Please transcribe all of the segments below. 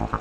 あっ!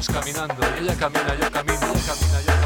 vamos caminando. Ella camina, yo camino, ella camina, yo camino.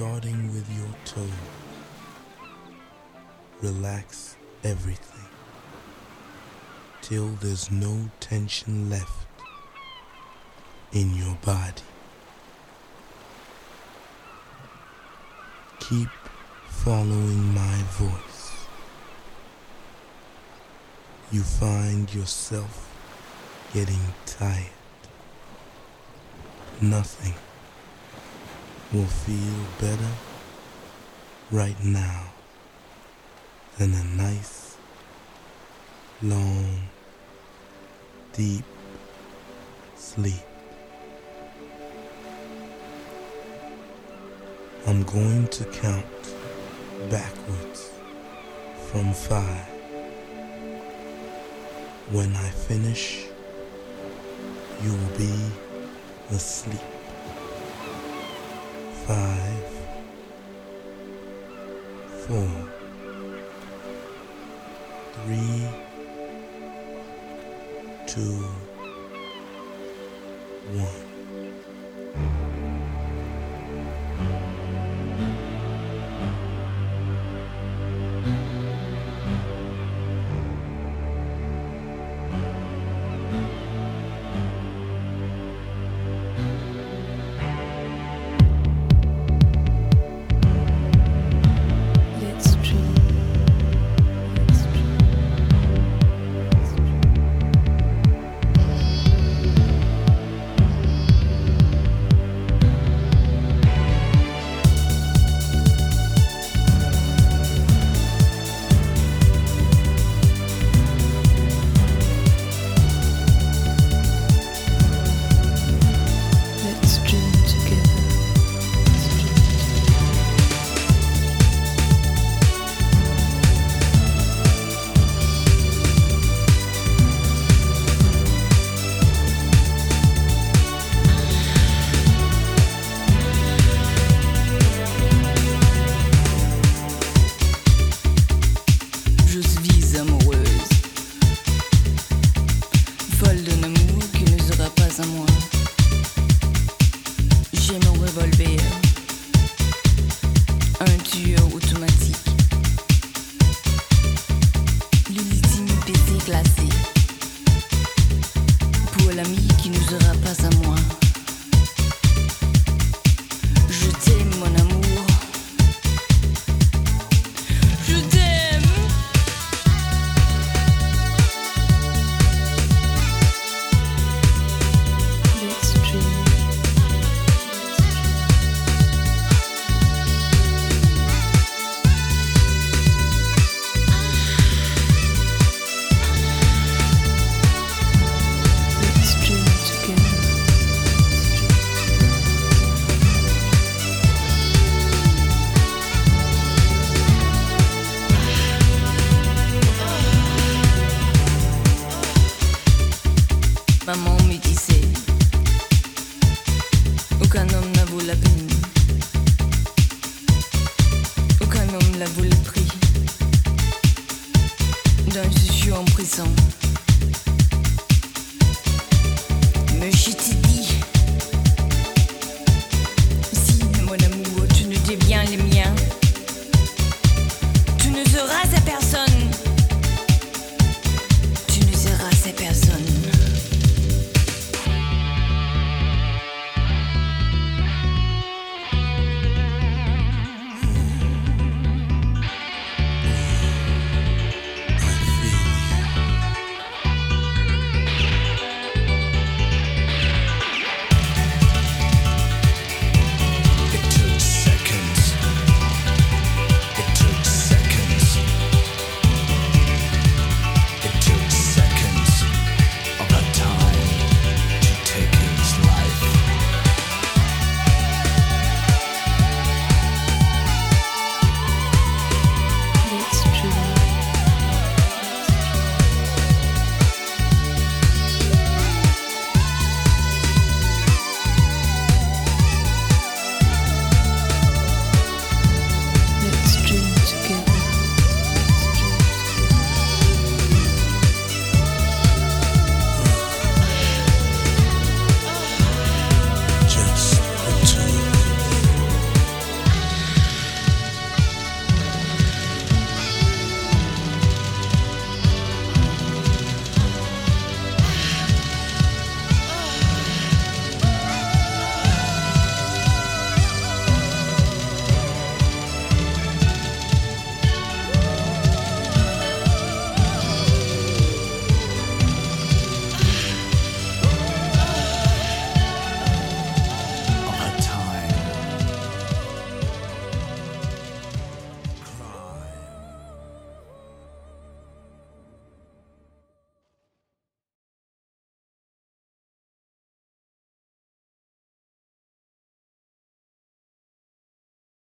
Starting with your toes. Relax everything till there's no tension left in your body. Keep following my voice. You find yourself getting tired. Nothing will feel better right now than a nice, long, deep sleep. I'm going to count backwards from five. When I finish, you'll be asleep. Five, four,